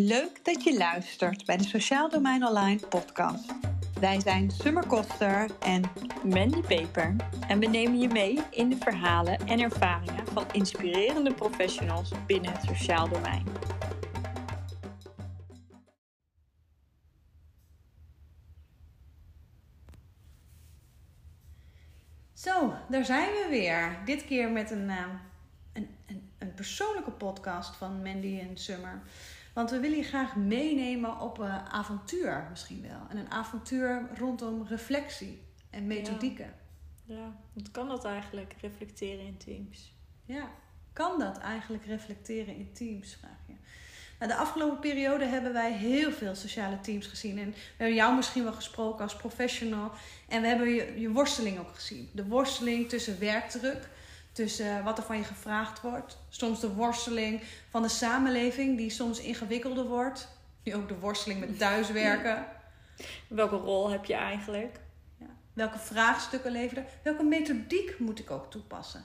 Leuk dat je luistert bij de Sociaal Domein Online podcast. Wij zijn Summer Koster en Mandy Peper en we nemen je mee in de verhalen en ervaringen van inspirerende professionals binnen het sociaal domein. Zo, daar zijn we weer. Dit keer met een, een, een, een, persoonlijke podcast van Mandy en Summer. Want we willen je graag meenemen op een avontuur misschien wel. En een avontuur rondom reflectie en methodieken. Ja, ja. wat kan dat eigenlijk, reflecteren in teams? Ja, kan dat eigenlijk reflecteren in teams, vraag je. Nou, de afgelopen periode hebben wij heel veel sociale teams gezien. En we hebben jou misschien wel gesproken als professional. En we hebben je, je worsteling ook gezien. De worsteling tussen werkdruk, tussen wat er van je gevraagd wordt. Soms de worsteling van de samenleving, die soms ingewikkelder wordt. Nu ook de worsteling met thuiswerken. Welke rol heb je eigenlijk? Ja. Welke vraagstukken leveren? Welke methodiek moet ik ook toepassen?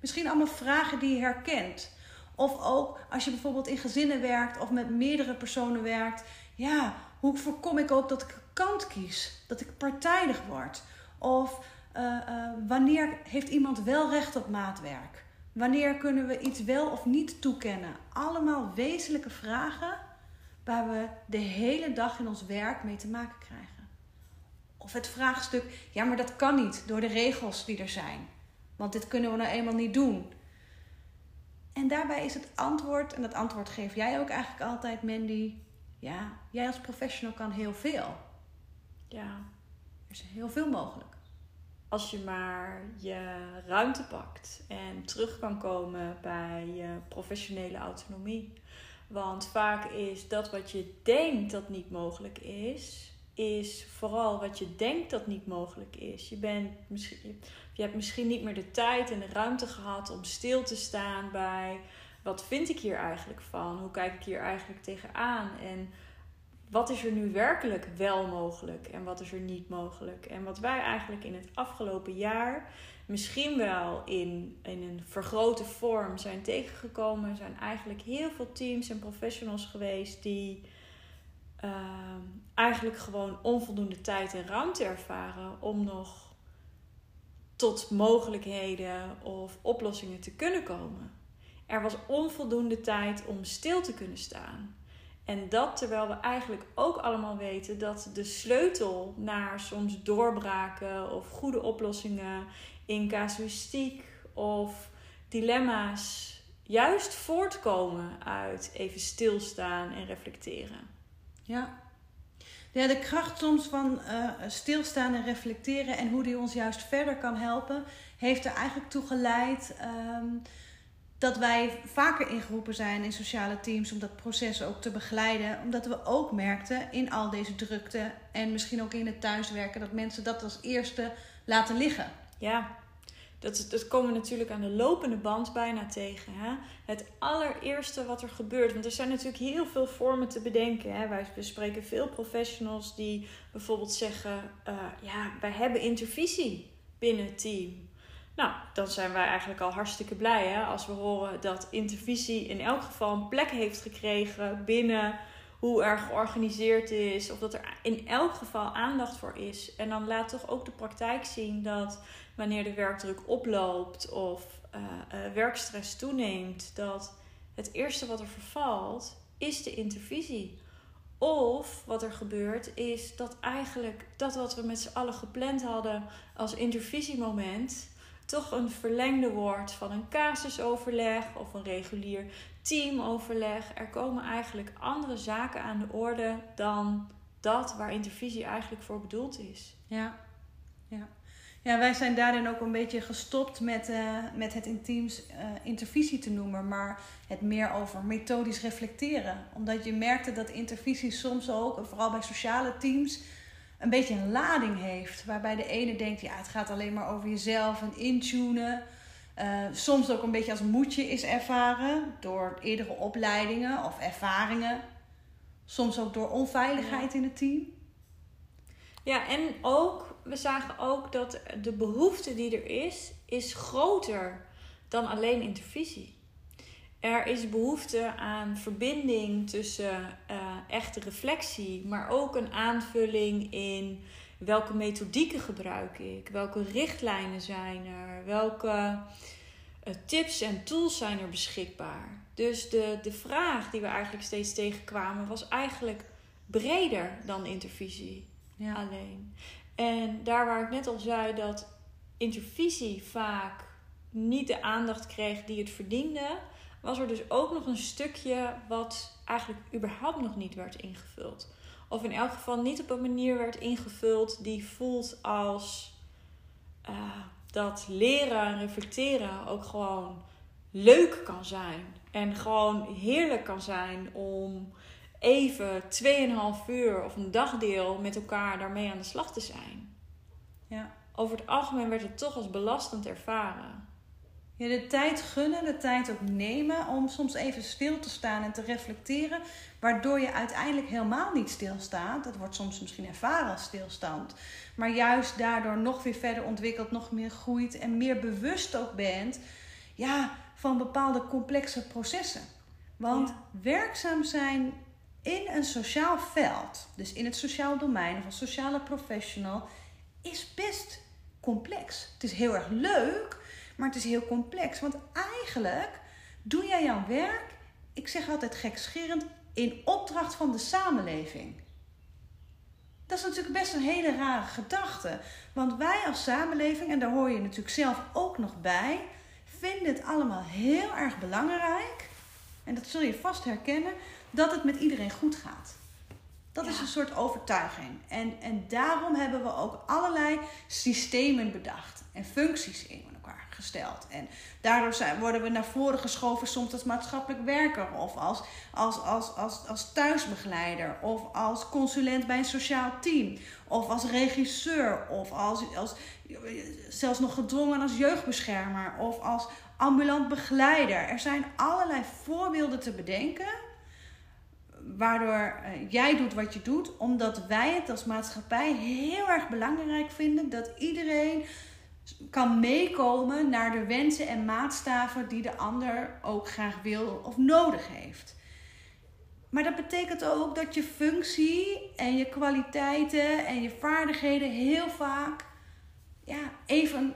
Misschien allemaal vragen die je herkent. Of ook als je bijvoorbeeld in gezinnen werkt of met meerdere personen werkt. Ja, hoe voorkom ik ook dat ik kant kies? Dat ik partijdig word? Of uh, uh, wanneer heeft iemand wel recht op maatwerk? Wanneer kunnen we iets wel of niet toekennen? Allemaal wezenlijke vragen waar we de hele dag in ons werk mee te maken krijgen. Of het vraagstuk, ja, maar dat kan niet door de regels die er zijn. Want dit kunnen we nou eenmaal niet doen. En daarbij is het antwoord, en dat antwoord geef jij ook eigenlijk altijd, Mandy. Ja, jij als professional kan heel veel. Ja. Er is heel veel mogelijk. Als je maar je ruimte pakt en terug kan komen bij je professionele autonomie. Want vaak is dat wat je denkt dat niet mogelijk is, is vooral wat je denkt dat niet mogelijk is. Je, bent misschien, je hebt misschien niet meer de tijd en de ruimte gehad om stil te staan bij wat vind ik hier eigenlijk van? Hoe kijk ik hier eigenlijk tegenaan? En wat is er nu werkelijk wel mogelijk en wat is er niet mogelijk? En wat wij eigenlijk in het afgelopen jaar misschien wel in, in een vergrote vorm zijn tegengekomen, zijn eigenlijk heel veel teams en professionals geweest die uh, eigenlijk gewoon onvoldoende tijd en ruimte ervaren om nog tot mogelijkheden of oplossingen te kunnen komen. Er was onvoldoende tijd om stil te kunnen staan. En dat terwijl we eigenlijk ook allemaal weten dat de sleutel naar soms doorbraken of goede oplossingen in casuïstiek of dilemma's juist voortkomen uit even stilstaan en reflecteren. Ja. Ja, de kracht soms van uh, stilstaan en reflecteren en hoe die ons juist verder kan helpen, heeft er eigenlijk toe geleid um, dat wij vaker ingeroepen zijn in sociale teams om dat proces ook te begeleiden. Omdat we ook merkten in al deze drukte en misschien ook in het thuiswerken dat mensen dat als eerste laten liggen. Ja, dat, dat komen we natuurlijk aan de lopende band bijna tegen. Hè? Het allereerste wat er gebeurt. Want er zijn natuurlijk heel veel vormen te bedenken. Hè? Wij bespreken veel professionals die bijvoorbeeld zeggen: uh, Ja, wij hebben intervisie binnen het team. Nou, dan zijn wij eigenlijk al hartstikke blij hè? als we horen dat intervisie in elk geval een plek heeft gekregen binnen hoe er georganiseerd is, of dat er in elk geval aandacht voor is. En dan laat toch ook de praktijk zien dat wanneer de werkdruk oploopt of uh, werkstress toeneemt, dat het eerste wat er vervalt is de intervisie. Of wat er gebeurt is dat eigenlijk dat wat we met z'n allen gepland hadden als intervisiemoment toch een verlengde wordt van een casusoverleg of een regulier teamoverleg. Er komen eigenlijk andere zaken aan de orde dan dat waar intervisie eigenlijk voor bedoeld is. Ja, ja. Ja, wij zijn daarin ook een beetje gestopt met, uh, met het intiems uh, intervisie te noemen, maar het meer over methodisch reflecteren. Omdat je merkte dat intervisie soms ook, vooral bij sociale teams, een beetje een lading heeft. Waarbij de ene denkt, ja, het gaat alleen maar over jezelf en intunen. Uh, soms ook een beetje als moedje is ervaren door eerdere opleidingen of ervaringen. Soms ook door onveiligheid in het team. Ja, en ook, we zagen ook dat de behoefte die er is, is groter dan alleen intervisie. Er is behoefte aan verbinding tussen uh, echte reflectie, maar ook een aanvulling in welke methodieken gebruik ik, welke richtlijnen zijn er, welke uh, tips en tools zijn er beschikbaar. Dus de, de vraag die we eigenlijk steeds tegenkwamen was eigenlijk breder dan intervisie Ja. alleen. En daar waar ik net al zei dat intervisie vaak niet de aandacht kreeg die het verdiende, was er dus ook nog een stukje wat eigenlijk überhaupt nog niet werd ingevuld. Of in elk geval niet op een manier werd ingevuld die voelt als eh, dat leren en reflecteren ook gewoon leuk kan zijn. En gewoon heerlijk kan zijn om even 2,5 uur of een dagdeel met elkaar daarmee aan de slag te zijn. Ja. Over het algemeen werd het toch als belastend ervaren. Ja, de tijd gunnen, de tijd ook nemen om soms even stil te staan en te reflecteren, waardoor je uiteindelijk helemaal niet stilstaat. Dat wordt soms misschien ervaren als stilstand, maar juist daardoor nog weer verder ontwikkelt, nog meer groeit en meer bewust ook bent ja, van bepaalde complexe processen. Want Ja. werkzaam zijn in een sociaal veld, dus in het sociaal domein of als sociale professional, is best complex. Het is heel erg leuk, maar het is heel complex. Want eigenlijk doe jij jouw werk, ik zeg altijd gekscherend, in opdracht van de samenleving. Dat is natuurlijk best een hele rare gedachte. Want wij als samenleving, en daar hoor je natuurlijk zelf ook nog bij, vinden het allemaal heel erg belangrijk. En dat zul je vast herkennen, dat het met iedereen goed gaat. Dat is een soort overtuiging. En, en daarom hebben we ook allerlei systemen bedacht en functies in gesteld. En daardoor zijn, worden we naar voren geschoven, soms als maatschappelijk werker, of als, als, als, als, als thuisbegeleider, of als consulent bij een sociaal team, of als regisseur, of als, als, zelfs nog gedwongen als jeugdbeschermer, of als ambulant begeleider. Er zijn allerlei voorbeelden te bedenken waardoor eh, jij doet wat je doet, omdat wij het als maatschappij heel erg belangrijk vinden dat iedereen kan meekomen naar de wensen en maatstaven die de ander ook graag wil of nodig heeft. Maar dat betekent ook dat je functie en je kwaliteiten en je vaardigheden heel vaak ja, even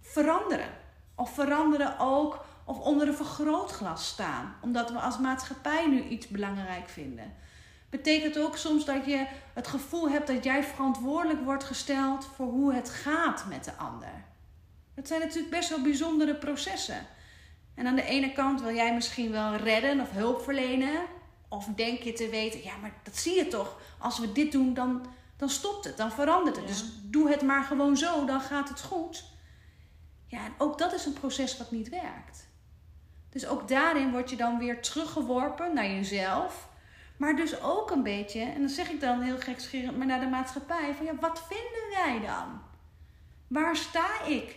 veranderen. Of veranderen ook of onder een vergrootglas staan. Omdat we als maatschappij nu iets belangrijk vinden. Betekent ook soms dat je het gevoel hebt dat jij verantwoordelijk wordt gesteld voor hoe het gaat met de ander. Dat zijn natuurlijk best wel bijzondere processen. En aan de ene kant wil jij misschien wel redden of hulp verlenen. Of denk je te weten, ja, maar dat zie je toch. Als we dit doen, dan, dan stopt het, dan verandert het. Ja. Dus doe het maar gewoon zo, dan gaat het goed. Ja, en ook dat is een proces wat niet werkt. Dus ook daarin word je dan weer teruggeworpen naar jezelf. Maar dus ook een beetje, en dan zeg ik dan heel gekscherend, maar naar de maatschappij. Van ja, wat vinden wij dan? Waar sta ik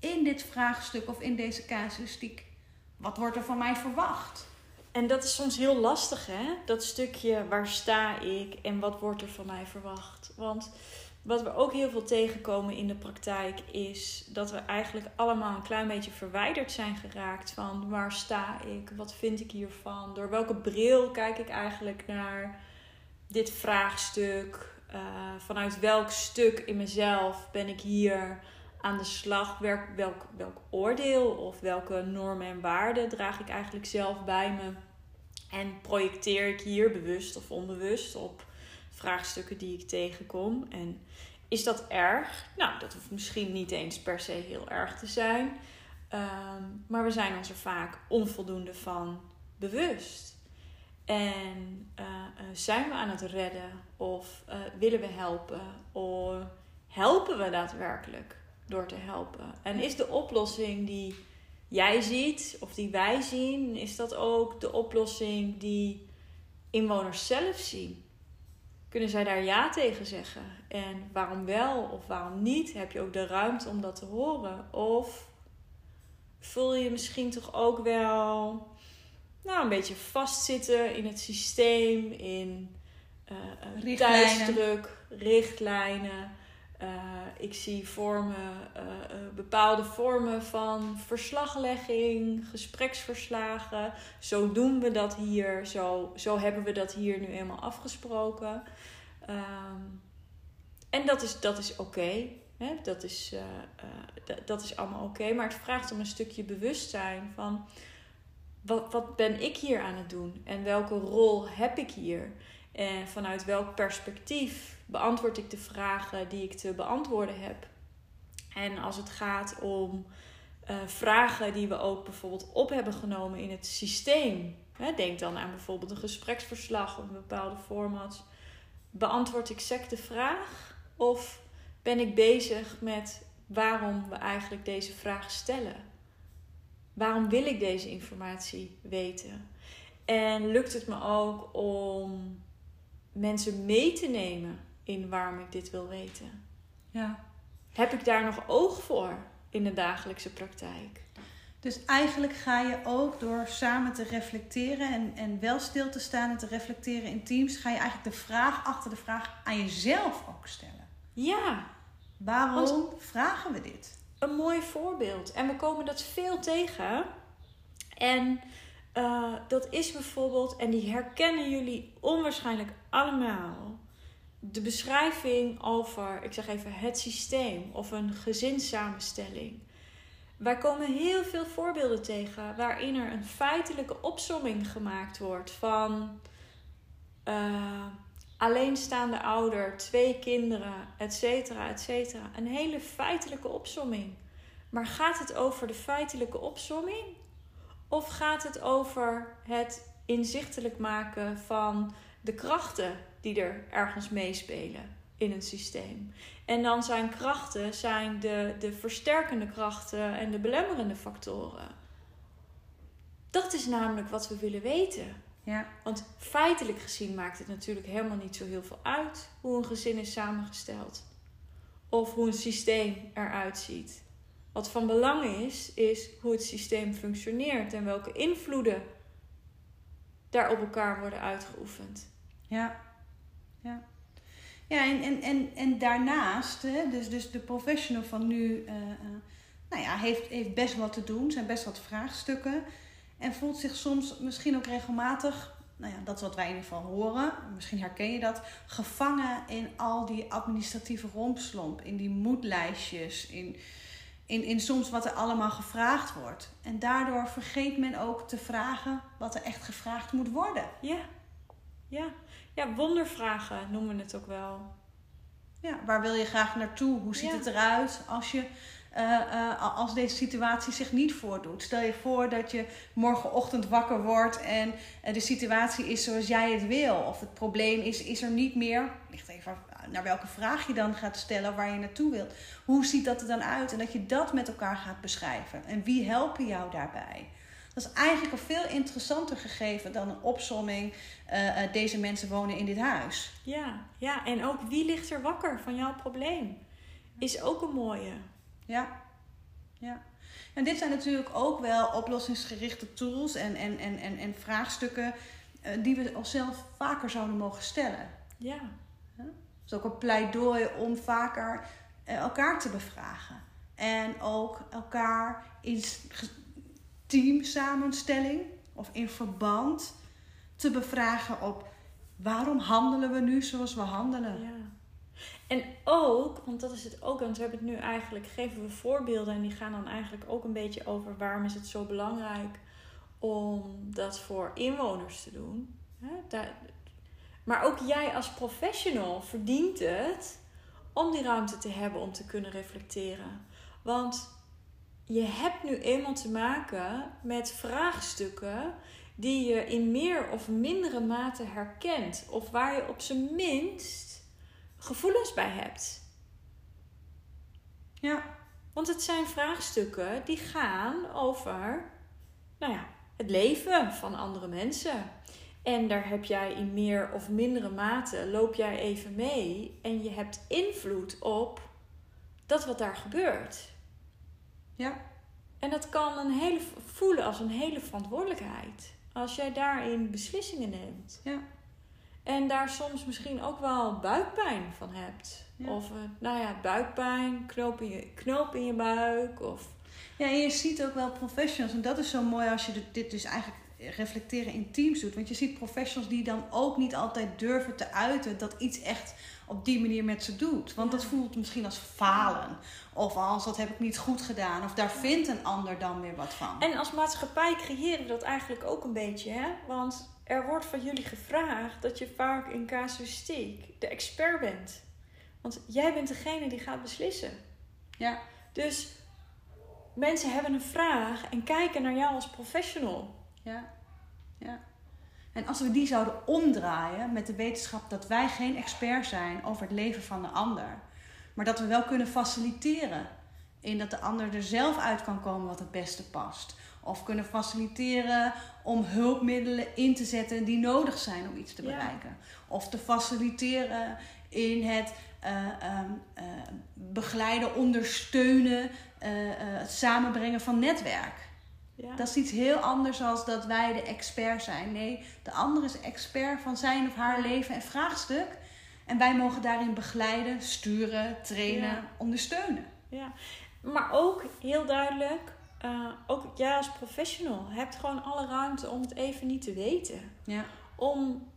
in dit vraagstuk of in deze casuïstiek? Wat wordt er van mij verwacht? En dat is soms heel lastig, hè? Dat stukje waar sta ik en wat wordt er van mij verwacht. Want wat we ook heel veel tegenkomen in de praktijk is dat we eigenlijk allemaal een klein beetje verwijderd zijn geraakt van waar sta ik, wat vind ik hiervan, door welke bril kijk ik eigenlijk naar dit vraagstuk, Eh, vanuit welk stuk in mezelf ben ik hier aan de slag, welk, welk, welk oordeel of welke normen en waarden draag ik eigenlijk zelf bij me en projecteer ik hier bewust of onbewust op vraagstukken die ik tegenkom. En is dat erg? Nou, dat hoeft misschien niet eens per se heel erg te zijn. Ehm, maar we zijn ons er vaak onvoldoende van bewust. En eh, eh, zijn we aan het redden? Of eh, willen we helpen? Of helpen we daadwerkelijk door te helpen? En is de oplossing die jij ziet of die wij zien, is dat ook de oplossing die inwoners zelf zien? Kunnen zij daar ja tegen zeggen? En waarom wel of waarom niet? Heb je ook de ruimte om dat te horen? Of voel je misschien toch ook wel nou, een beetje vastzitten in het systeem, in eh, Richtlijnen. tijdsdruk, richtlijnen. Eh, ik zie vormen, bepaalde vormen van verslaglegging, gespreksverslagen. Zo doen we dat hier, zo, zo hebben we dat hier nu eenmaal afgesproken. Ehm, en dat is, dat is oké. Dat, is, dat is allemaal oké. maar het vraagt om een stukje bewustzijn van wat, wat ben ik hier aan het doen en welke rol heb ik hier? En vanuit welk perspectief beantwoord ik de vragen die ik te beantwoorden heb? En als het gaat om uh, vragen die we ook bijvoorbeeld op hebben genomen in het systeem. Hè, denk dan aan bijvoorbeeld een gespreksverslag of een bepaalde format. Beantwoord ik sec de vraag? Of ben ik bezig met waarom we eigenlijk deze vraag stellen? Waarom wil ik deze informatie weten? En lukt het me ook om mensen mee te nemen in waarom ik dit wil weten? Ja. Heb ik daar nog oog voor in de dagelijkse praktijk? Dus eigenlijk ga je ook door samen te reflecteren en, en wel stil te staan en te reflecteren in teams, ga je eigenlijk de vraag achter de vraag aan jezelf ook stellen. Ja. Waarom vragen we dit? Een mooi voorbeeld. En we komen dat veel tegen. En uh, dat is bijvoorbeeld, en die herkennen jullie onwaarschijnlijk allemaal. De beschrijving over, ik zeg even, het systeem of een gezinssamenstelling. Wij komen heel veel voorbeelden tegen waarin er een feitelijke opsomming gemaakt wordt van uh, alleenstaande ouder, twee kinderen, et cetera. Een hele feitelijke opsomming. Maar gaat het over de feitelijke opsomming of gaat het over het inzichtelijk maken van de krachten die er ergens meespelen in een systeem? En dan zijn krachten zijn de, de versterkende krachten en de belemmerende factoren. Dat is namelijk wat we willen weten. Ja. Want feitelijk gezien maakt het natuurlijk helemaal niet zo heel veel uit hoe een gezin is samengesteld. Of hoe een systeem eruit ziet. Wat van belang is, is hoe het systeem functioneert en welke invloeden daar op elkaar worden uitgeoefend. Ja, ja. Ja, en, en, en, en daarnaast, dus, dus de professional van nu, uh, nou ja, heeft, heeft best wat te doen, zijn best wat vraagstukken. En voelt zich soms misschien ook regelmatig, nou ja, dat is wat wij in ieder geval horen, misschien herken je dat, gevangen in al die administratieve rompslomp, in die moedlijstjes, in in, in soms wat er allemaal gevraagd wordt. En daardoor vergeet men ook te vragen wat er echt gevraagd moet worden. Ja, ja. Ja wondervragen noemen we het ook wel. Ja, waar wil je graag naartoe? Hoe ziet het eruit als je uh, uh, als deze situatie zich niet voordoet. Stel je voor dat je morgenochtend wakker wordt en uh, de situatie is zoals jij het wil. Of het probleem is, is er niet meer. Ligt even naar welke vraag je dan gaat stellen waar je naartoe wilt. Hoe ziet dat er dan uit? En dat je dat met elkaar gaat beschrijven. En wie helpen jou daarbij? Dat is eigenlijk een veel interessanter gegeven dan een opsomming. Uh, deze mensen wonen in dit huis. Ja, ja, en ook wie ligt er wakker van jouw probleem? Is ook een mooie. Ja, ja. En dit zijn natuurlijk ook wel oplossingsgerichte tools en, en, en, en, en vraagstukken uh, die we onszelf vaker zouden mogen stellen. Ja. is ook een pleidooi om vaker elkaar te bevragen. En ook elkaar in teamsamenstelling of in verband te bevragen op waarom handelen we nu zoals we handelen. Ja. En ook, want dat is het ook, want we hebben het nu eigenlijk, geven we voorbeelden en die gaan dan eigenlijk ook een beetje over waarom is het zo belangrijk om dat voor inwoners te doen. maar ook jij als professional verdient het om die ruimte te hebben om te kunnen reflecteren. Want je hebt nu eenmaal te maken met vraagstukken die je in meer of mindere mate herkent. Of waar je op zijn minst gevoelens bij hebt. Ja. Want het zijn vraagstukken die gaan over nou ja, het leven van andere mensen. En daar heb jij in meer of mindere mate, loop jij even mee en je hebt invloed op dat wat daar gebeurt. Ja. En dat kan een hele, voelen als een hele verantwoordelijkheid. Als jij daarin beslissingen neemt. Ja. En daar soms misschien ook wel buikpijn van hebt. Ja. Of, eh, nou ja, buikpijn, knoop in, je, knoop in je buik. Of, Ja, en je ziet ook wel professionals. En dat is zo mooi als je dit- dit dus eigenlijk reflecteren in teams doet. Want je ziet professionals die dan ook niet altijd durven te uiten dat iets echt op die manier met ze doet. Want Ja. dat voelt misschien als falen. Of als dat heb ik niet goed gedaan. Of daar vindt een ander dan weer wat van. En als maatschappij creëren we dat eigenlijk ook een beetje, hè? Want er wordt van jullie gevraagd dat je vaak in casuïstiek de expert bent. Want jij bent degene die gaat beslissen. Ja. Dus mensen hebben een vraag en kijken naar jou als professional. Ja, ja. En als we die zouden omdraaien met de wetenschap dat wij geen expert zijn over het leven van de ander, maar dat we wel kunnen faciliteren in dat de ander er zelf uit kan komen wat het beste past. Of kunnen faciliteren om hulpmiddelen in te zetten die nodig zijn om iets te Ja. bereiken. Of te faciliteren in het eh, ehm, eh, begeleiden, ondersteunen, eh, het samenbrengen van netwerk. Ja. Dat is iets heel anders dan dat wij de expert zijn. Nee, de ander is expert van zijn of haar leven en vraagstuk. En wij mogen daarin begeleiden, sturen, trainen, Ja. ondersteunen. Ja, maar ook heel duidelijk, eh, ook jij als professional hebt gewoon alle ruimte om het even niet te weten. Ja. Om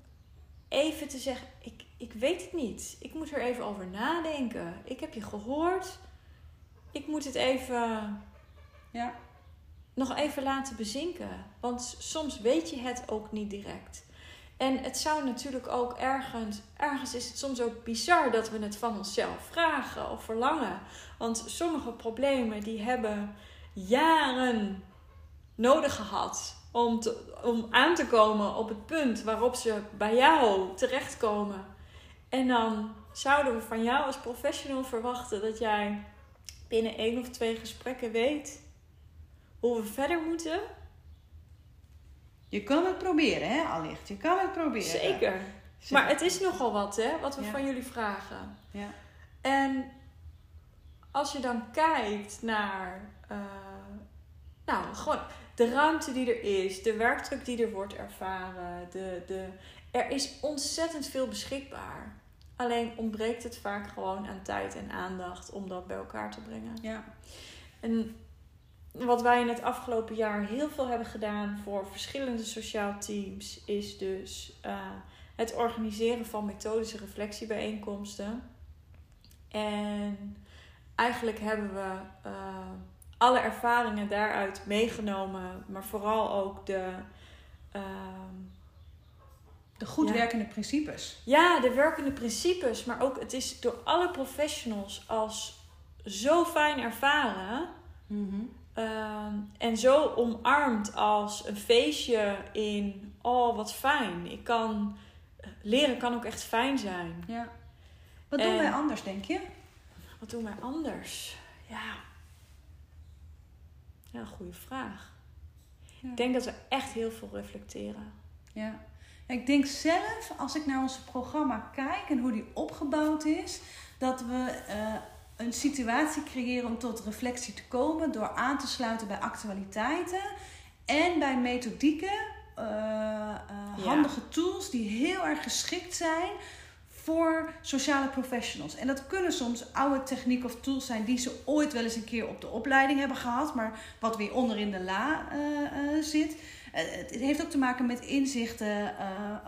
even te zeggen, ik, ik weet het niet. Ik moet er even over nadenken. Ik heb je gehoord. Ik moet het even, Ja. nog even laten bezinken. Want soms weet je het ook niet direct. En het zou natuurlijk ook ergens, ergens is het soms ook bizar dat we het van onszelf vragen of verlangen. Want sommige problemen die hebben jaren nodig gehad om, te, om aan te komen op het punt waarop ze bij jou terechtkomen. En dan zouden we van jou als professional verwachten dat jij binnen één of twee gesprekken weet hoe we verder moeten. Je kan het proberen, hè, allicht. Je kan het proberen. Zeker. Maar het is nogal wat, hè, wat we Ja. van jullie vragen. Ja. En als je dan kijkt naar, eh, nou, gewoon de ruimte die er is, de werkdruk die er wordt ervaren, de, de, er is ontzettend veel beschikbaar. Alleen ontbreekt het vaak gewoon aan tijd en aandacht om dat bij elkaar te brengen. Ja. En wat wij in het afgelopen jaar heel veel hebben gedaan voor verschillende sociaal teams, is dus eh, het organiseren van methodische reflectiebijeenkomsten. En eigenlijk hebben we eh, alle ervaringen daaruit meegenomen, maar vooral ook de, ehm, De goed Ja. werkende principes. ja, de werkende principes, maar ook het is door alle professionals als zo fijn ervaren. Mhm. Ehm, en zo omarmd als een feestje in, oh wat fijn. Ik kan, leren kan ook echt fijn zijn. Ja. Wat doen En- wij anders, denk je? Wat doen wij anders? Ja. Ja, goede vraag. Ja. Ik denk dat we echt heel veel reflecteren. Ja. Ik denk zelf, als ik naar ons programma kijk en hoe die opgebouwd is, dat we eh, een situatie creëren om tot reflectie te komen door aan te sluiten bij actualiteiten en bij methodieken, eh, eh, Ja. handige tools die heel erg geschikt zijn voor sociale professionals. En dat kunnen soms oude technieken of tools zijn die ze ooit wel eens een keer op de opleiding hebben gehad, maar wat weer onder in de la eh, eh, zit. Eh, het heeft ook te maken met inzichten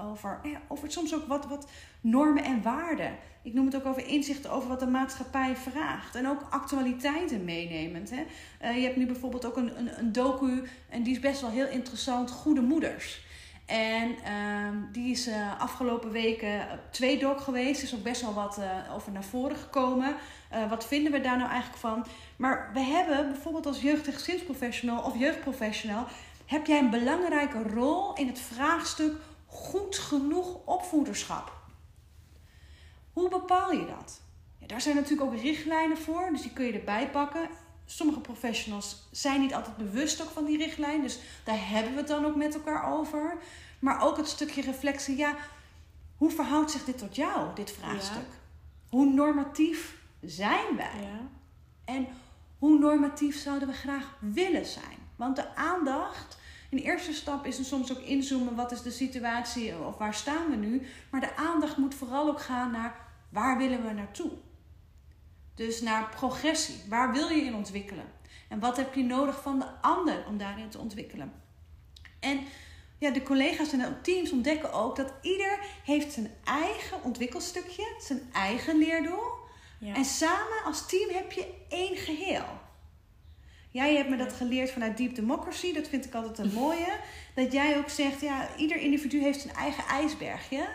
over, over soms ook wat, wat normen en waarden. Ik noem het ook over inzichten over wat de maatschappij vraagt. En ook actualiteiten meenemend. Hè. Je hebt nu bijvoorbeeld ook een, een, een docu, en die is best wel heel interessant, Goede Moeders. En ehm, die is eh, afgelopen weken twee doc geweest. Is ook best wel wat eh, over naar voren gekomen. Eh, wat vinden we daar nou eigenlijk van? Maar we hebben bijvoorbeeld als jeugd- en gezinsprofessional of jeugdprofessional... heb jij een belangrijke rol in het vraagstuk goed genoeg opvoederschap. Hoe bepaal je dat? Ja, daar zijn natuurlijk ook richtlijnen voor, dus die kun je erbij pakken. Sommige professionals zijn niet altijd bewust ook van die richtlijn, dus daar hebben we het dan ook met elkaar over. Maar ook het stukje reflectie, ja, hoe verhoudt zich dit tot jou, dit vraagstuk? Hoe normatief zijn wij? Ja. En hoe normatief zouden we graag willen zijn? Want de aandacht Een eerste stap is er soms ook inzoomen, wat is de situatie of waar staan we nu. Maar de aandacht moet vooral ook gaan naar waar willen we naartoe. Dus naar progressie, waar wil je in ontwikkelen? En wat heb je nodig van de ander om daarin te ontwikkelen? En ja, de collega's en de teams ontdekken ook dat ieder heeft zijn eigen ontwikkelstukje, zijn eigen leerdoel. Ja. En samen als team heb je één geheel. Jij hebt me dat geleerd vanuit Deep Democracy. Dat vind ik altijd een mooie. Dat jij ook zegt, ja, ieder individu heeft zijn eigen ijsbergje.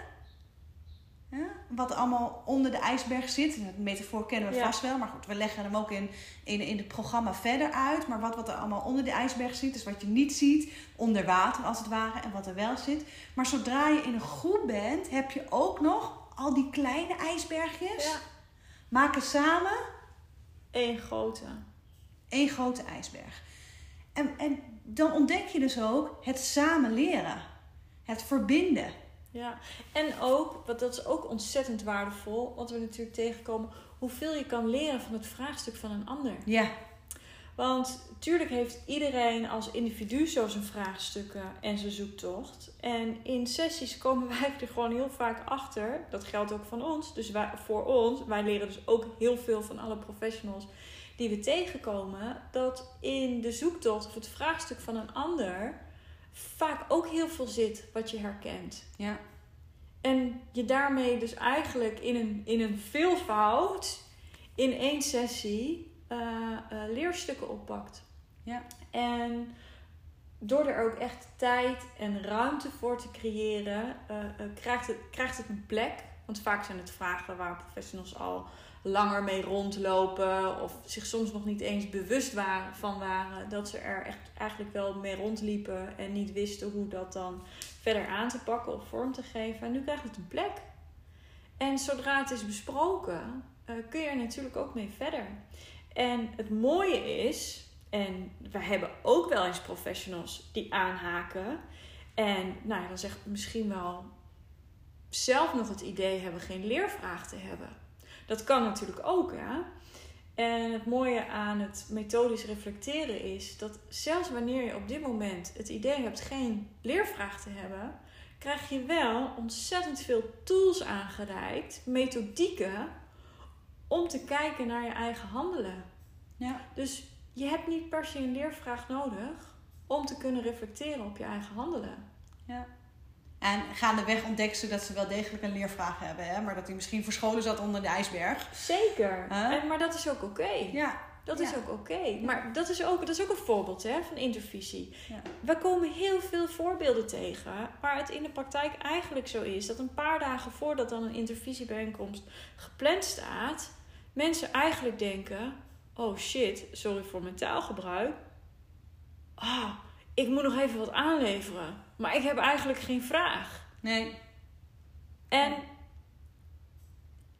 Ja, wat allemaal onder de ijsberg zit. De metafoor kennen we Ja. vast wel. Maar goed, we leggen hem ook in, in, in het programma verder uit. Maar wat, wat er allemaal onder de ijsberg zit. Dus wat je niet ziet, onder water als het ware. En wat er wel zit. Maar zodra je in een groep bent, heb je ook nog al die kleine ijsbergjes. Ja. Maken samen Eén grote. één grote ijsberg. En, en dan ontdek je dus ook het samen leren. Het verbinden. Ja, en ook, want dat is ook ontzettend waardevol, wat we natuurlijk tegenkomen, hoeveel je kan leren van het vraagstuk van een ander. Ja, Want tuurlijk heeft iedereen als individu zo zijn vraagstukken en zijn zoektocht. En in sessies komen wij er gewoon heel vaak achter. Dat geldt ook van ons. Dus wij, voor ons, wij leren dus ook heel veel van alle professionals die we tegenkomen. Dat in de zoektocht of het vraagstuk van een ander vaak ook heel veel zit wat je herkent. ja, En je daarmee dus eigenlijk in een, in een veelvoud, in één sessie, eh, eh, leerstukken oppakt. ja, En door er ook echt tijd en ruimte voor te creëren, eh, krijgt, het, krijgt het een plek. Want vaak zijn het vragen waar professionals al langer mee rondlopen. Of zich soms nog niet eens bewust waren, van waren dat ze er echt eigenlijk wel mee rondliepen. En niet wisten hoe dat dan verder aan te pakken of vorm te geven. En nu krijgt het een plek. En zodra het is besproken, eh, kun je er natuurlijk ook mee verder. En het mooie is, en we hebben ook wel eens professionals die aanhaken. En nou ja, dan zeg ik misschien wel zelf nog het idee hebben geen leervraag te hebben. Dat kan natuurlijk ook, hè. En het mooie aan het methodisch reflecteren is dat zelfs wanneer je op dit moment het idee hebt geen leervraag te hebben, krijg je wel ontzettend veel tools aangereikt, methodieken, om te kijken naar je eigen handelen. ja, Dus je hebt niet per se een leervraag nodig om te kunnen reflecteren op je eigen handelen. ja. En gaandeweg ontdekken ze dat ze wel degelijk een leervraag hebben. Hè? Maar dat die misschien verscholen zat onder de ijsberg. Zeker. Huh? En, maar dat is ook oké. Ja, Dat Ja. is ook oké. Maar dat is ook, dat is ook een voorbeeld hè, van intervisie. Ja. We komen heel veel voorbeelden tegen waar het in de praktijk eigenlijk zo is dat een paar dagen voordat dan een intervisiebijeenkomst gepland staat, mensen eigenlijk denken: oh shit, sorry voor mijn taalgebruik. Ah, ik moet nog even wat aanleveren, maar ik heb eigenlijk geen vraag. nee, En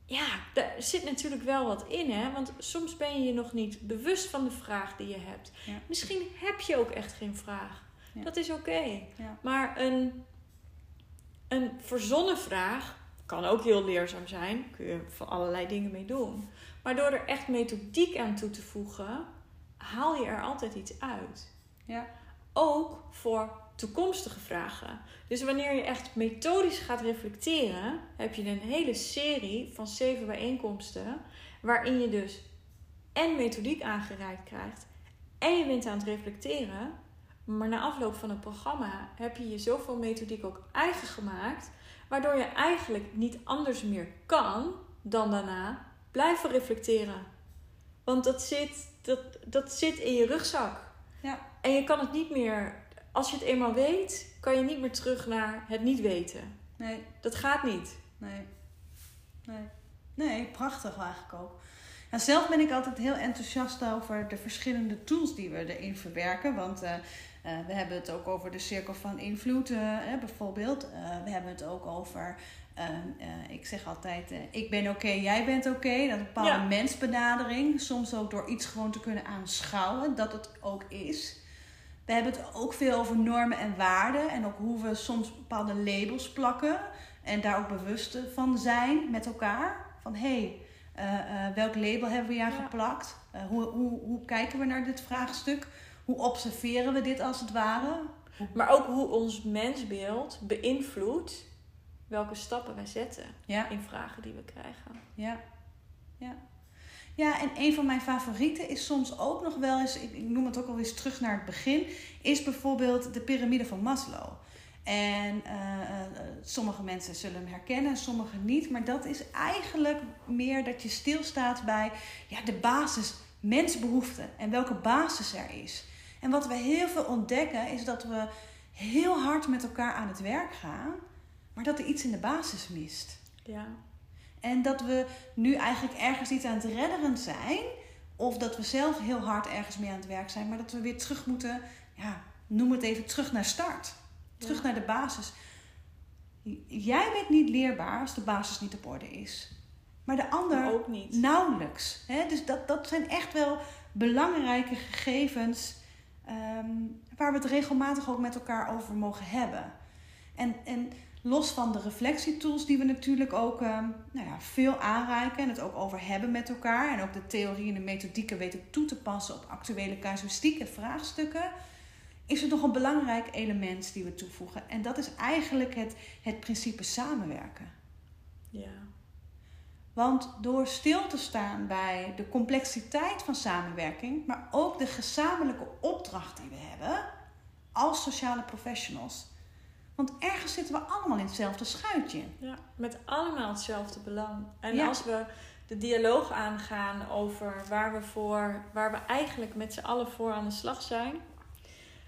ja, daar zit natuurlijk wel wat in, hè? Want soms ben je je nog niet bewust van de vraag die je hebt. Ja. Misschien heb je ook echt geen vraag. Ja. Dat is oké. Ja. Maar een, een verzonnen vraag kan ook heel leerzaam zijn. Kun je van allerlei dingen mee doen. Maar door er echt methodiek aan toe te voegen, haal je er altijd iets uit. Ja. Ook voor toekomstige vragen. Dus wanneer je echt methodisch gaat reflecteren, heb je een hele serie van zeven bijeenkomsten. Waarin je dus en methodiek aangereikt krijgt. En je bent aan het reflecteren. Maar na afloop van het programma heb je je zoveel methodiek ook eigen gemaakt. Waardoor je eigenlijk niet anders meer kan dan daarna blijven reflecteren. Want dat zit, dat, dat zit in je rugzak. Ja. En je kan het niet meer, als je het eenmaal weet, kan je niet meer terug naar het niet weten. nee, Dat gaat niet. nee, nee. Nee, prachtig eigenlijk ook. Zelf ben ik altijd heel enthousiast over de verschillende tools die we erin verwerken. Want eh, eh, we hebben het ook over de cirkel van invloed, eh, bijvoorbeeld. We hebben het ook over, ik zeg altijd, ik ben oké, jij bent oké. Dat is een bepaalde Ja. mensbenadering. Soms ook door iets gewoon te kunnen aanschouwen, dat het ook is. We hebben het ook veel over normen en waarden. En ook hoe we soms bepaalde labels plakken. En daar ook bewust van zijn met elkaar. Van hé, hey, eh, eh, welk label hebben we hier Ja. geplakt? Eh, hoe, hoe, hoe kijken we naar dit vraagstuk? Hoe observeren we dit als het ware? Maar ook hoe ons mensbeeld beïnvloedt welke stappen wij zetten Ja, in vragen die we krijgen. ja, ja. Ja, en een van mijn favorieten is soms ook nog wel eens, ik noem het ook al eens terug naar het begin, is bijvoorbeeld de piramide van Maslow. En eh, eh, sommige mensen zullen hem herkennen, sommige niet. Maar dat is eigenlijk meer dat je stilstaat bij ja, de basis, mensbehoeften en welke basis er is. En wat we heel veel ontdekken is dat we heel hard met elkaar aan het werk gaan, maar dat er iets in de basis mist. Ja, En dat we nu eigenlijk ergens niet aan het redderen zijn. Of dat we zelf heel hard ergens mee aan het werk zijn. Maar dat we weer terug moeten, ja, noem het even, terug naar start. Terug Ja. naar de basis. Jij bent niet leerbaar als de basis niet op orde is. Maar de ander maar ook niet. nauwelijks. Hè? Dus dat, dat zijn echt wel belangrijke gegevens ehm, waar we het regelmatig ook met elkaar over mogen hebben. En, en los van de reflectietools die we natuurlijk ook ehm, nou ja, veel aanreiken en het ook over hebben met elkaar. En ook de theorie en de methodieken weten toe te passen op actuele casuïstieke vraagstukken. Is er nog een belangrijk element die we toevoegen. En dat is eigenlijk het, het principe samenwerken. Ja, Want door stil te staan bij de complexiteit van samenwerking, maar ook de gezamenlijke opdracht die we hebben als sociale professionals. Want ergens zitten we allemaal in hetzelfde schuitje. ja, met allemaal hetzelfde belang. En Ja. als we de dialoog aangaan over waar we, voor, waar we eigenlijk met z'n allen voor aan de slag zijn,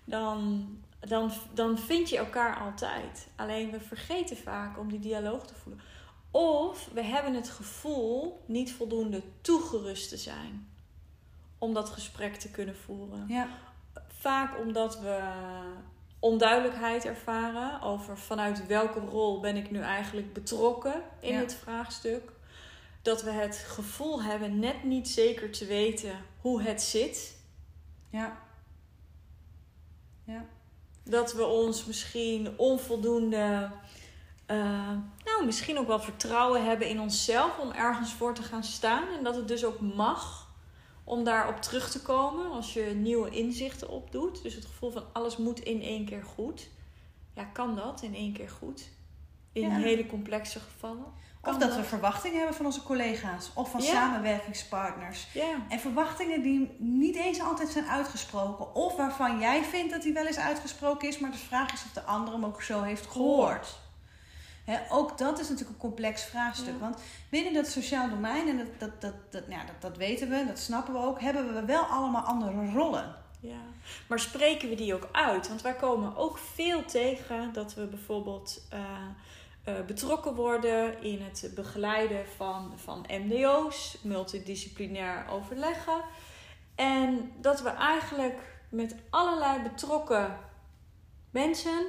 dan, dan, dan vind je elkaar altijd. Alleen we vergeten vaak om die dialoog te voelen. Of we hebben het gevoel niet voldoende toegerust te zijn om dat gesprek te kunnen voeren. Ja, Vaak omdat we onduidelijkheid ervaren over vanuit welke rol ben ik nu eigenlijk betrokken in Ja. dit vraagstuk. Dat we het gevoel hebben net niet zeker te weten hoe het zit. ja. Ja, Dat we ons misschien onvoldoende, eh, nou misschien ook wel vertrouwen hebben in onszelf om ergens voor te gaan staan. En dat het dus ook mag om daarop terug te komen als je nieuwe inzichten opdoet. Dus het gevoel van alles moet in één keer goed. Ja, kan dat in één keer goed? In Ja. hele complexe gevallen? Of dat we verwachtingen hebben van onze collega's of van Ja. samenwerkingspartners. Ja, En verwachtingen die niet eens altijd zijn uitgesproken. Of waarvan jij vindt dat die wel eens uitgesproken is, maar de vraag is of de ander hem ook zo heeft gehoord. Ook dat is natuurlijk een complex vraagstuk. Ja. Want binnen dat sociaal domein, en dat, dat, dat, dat, ja, dat, dat weten we, dat snappen we ook, hebben we wel allemaal andere rollen. Ja, maar spreken we die ook uit? Want wij komen ook veel tegen dat we bijvoorbeeld eh, eh, betrokken worden in het begeleiden van, van MDO's, multidisciplinair overleggen. En dat we eigenlijk met allerlei betrokken mensen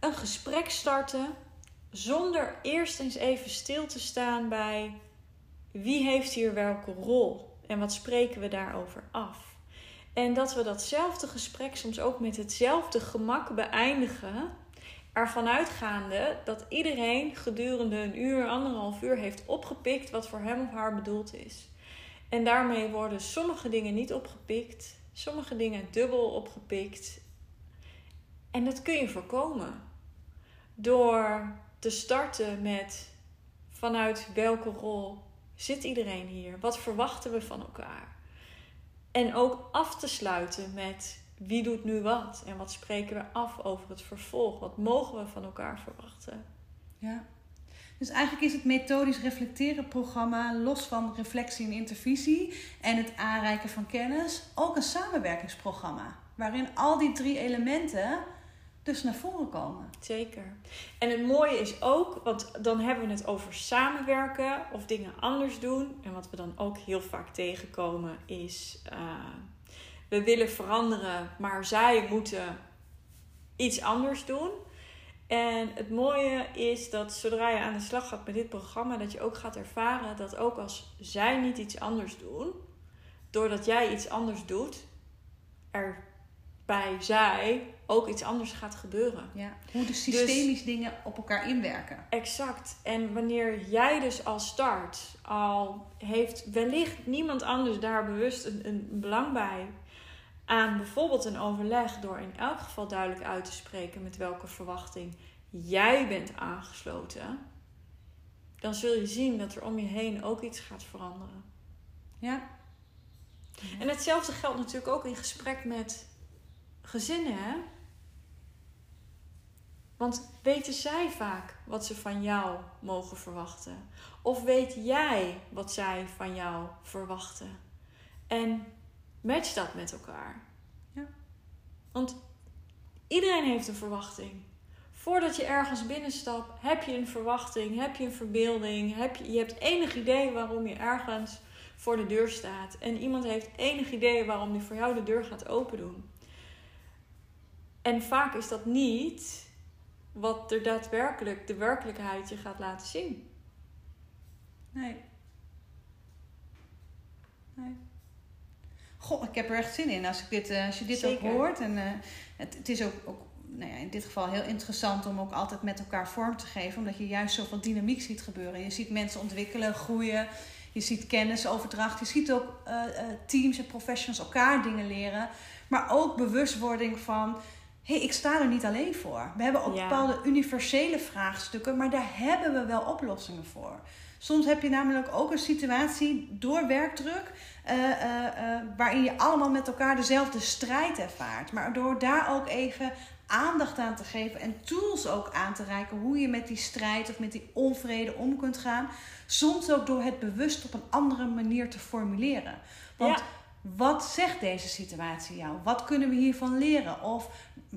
een gesprek starten zonder eerst eens even stil te staan bij wie heeft hier welke rol en wat spreken we daarover af. En dat we datzelfde gesprek soms ook met hetzelfde gemak beëindigen. Ervan uitgaande dat iedereen gedurende een uur, anderhalf uur heeft opgepikt wat voor hem of haar bedoeld is. En daarmee worden sommige dingen niet opgepikt, sommige dingen dubbel opgepikt. En dat kun je voorkomen door te starten met vanuit welke rol zit iedereen hier? Wat verwachten we van elkaar? En ook af te sluiten met wie doet nu wat en wat spreken we af over het vervolg? Wat mogen we van elkaar verwachten? Ja. Dus eigenlijk is het methodisch reflecteren programma, los van reflectie en intervisie en het aanreiken van kennis, ook een samenwerkingsprogramma. Waarin al die drie elementen dus naar voren komen. Zeker. En het mooie is ook, want dan hebben we het over samenwerken of dingen anders doen. En wat we dan ook heel vaak tegenkomen is, eh, we willen veranderen, maar zij moeten iets anders doen. En het mooie is dat zodra je aan de slag gaat met dit programma, dat je ook gaat ervaren dat ook als zij niet iets anders doen, doordat jij iets anders doet, er bij zij ook iets anders gaat gebeuren. Ja. Hoe de systemisch dingen op elkaar inwerken. Exact. En wanneer jij dus al start, al heeft wellicht niemand anders daar bewust een, een belang bij aan bijvoorbeeld een overleg door in elk geval duidelijk uit te spreken met welke verwachting jij bent aangesloten, dan zul je zien dat er om je heen ook iets gaat veranderen. Ja. En hetzelfde geldt natuurlijk ook in gesprek met gezinnen, hè? Want weten zij vaak wat ze van jou mogen verwachten? Of weet jij wat zij van jou verwachten? En match dat met elkaar. Ja. Want iedereen heeft een verwachting. Voordat je ergens binnenstapt, heb je een verwachting, heb je een verbeelding, heb je, je hebt enig idee waarom je ergens voor de deur staat. En iemand heeft enig idee waarom die voor jou de deur gaat open doen. En vaak is dat niet wat er daadwerkelijk de werkelijkheid je gaat laten zien. Nee. Nee. Goh, ik heb er echt zin in als, ik dit, uh, als je dit Zeker. ook hoort. En uh, het, het is ook, ook nou ja, in dit geval heel interessant om ook altijd met elkaar vorm te geven. Omdat je juist zoveel dynamiek ziet gebeuren. Je ziet mensen ontwikkelen, groeien. Je ziet kennisoverdracht. Je ziet ook uh, teams en professionals elkaar dingen leren. Maar ook bewustwording van hé, hey, ik sta er niet alleen voor. We hebben ook Ja. bepaalde universele vraagstukken, maar daar hebben we wel oplossingen voor. Soms heb je namelijk ook een situatie door werkdruk, eh, eh, eh, waarin je allemaal met elkaar dezelfde strijd ervaart. Maar door daar ook even aandacht aan te geven en tools ook aan te reiken hoe je met die strijd of met die onvrede om kunt gaan. Soms ook door het bewust op een andere manier te formuleren. Want Ja. Wat zegt deze situatie jou? Wat kunnen we hiervan leren? Of,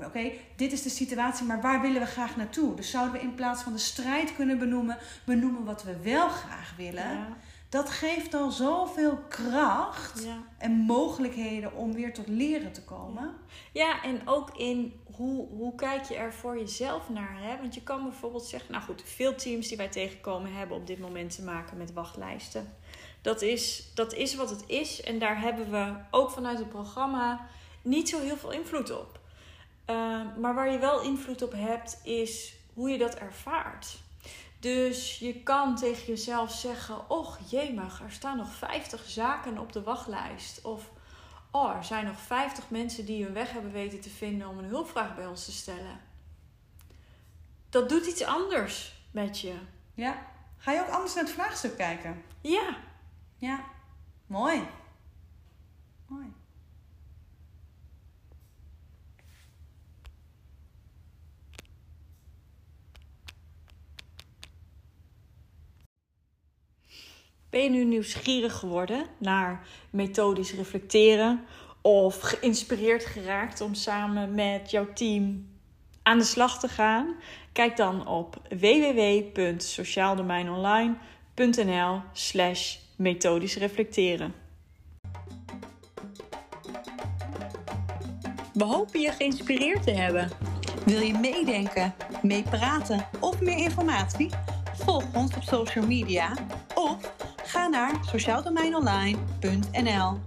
oké, dit is de situatie, maar waar willen we graag naartoe? Dus zouden we in plaats van de strijd kunnen benoemen, benoemen wat we wel graag willen? Ja, Dat geeft al zoveel kracht ja. en mogelijkheden om weer tot leren te komen. Ja, en ook in hoe, hoe kijk je er voor jezelf naar? Hè? Want je kan bijvoorbeeld zeggen, nou goed, veel teams die wij tegenkomen hebben op dit moment te maken met wachtlijsten. Dat is, dat is wat het is en daar hebben we ook vanuit het programma niet zo heel veel invloed op. Uh, maar waar je wel invloed op hebt, is hoe je dat ervaart. Dus je kan tegen jezelf zeggen: Och jemig, er staan nog 50 zaken op de wachtlijst. Of oh, er zijn nog 50 mensen die hun weg hebben weten te vinden om een hulpvraag bij ons te stellen. Dat doet iets anders met je. Ja. Ga je ook anders naar het vraagstuk kijken? Ja, Ja. Mooi. Ben je nu nieuwsgierig geworden naar methodisch reflecteren of geïnspireerd geraakt om samen met jouw team aan de slag te gaan? Kijk dan op www.sociaaldomeinonline.nl slash methodisch reflecteren. We hopen je geïnspireerd te hebben. Wil je meedenken, meepraten of meer informatie? Volg ons op social media of ga naar sociaaldomeinonline.nl.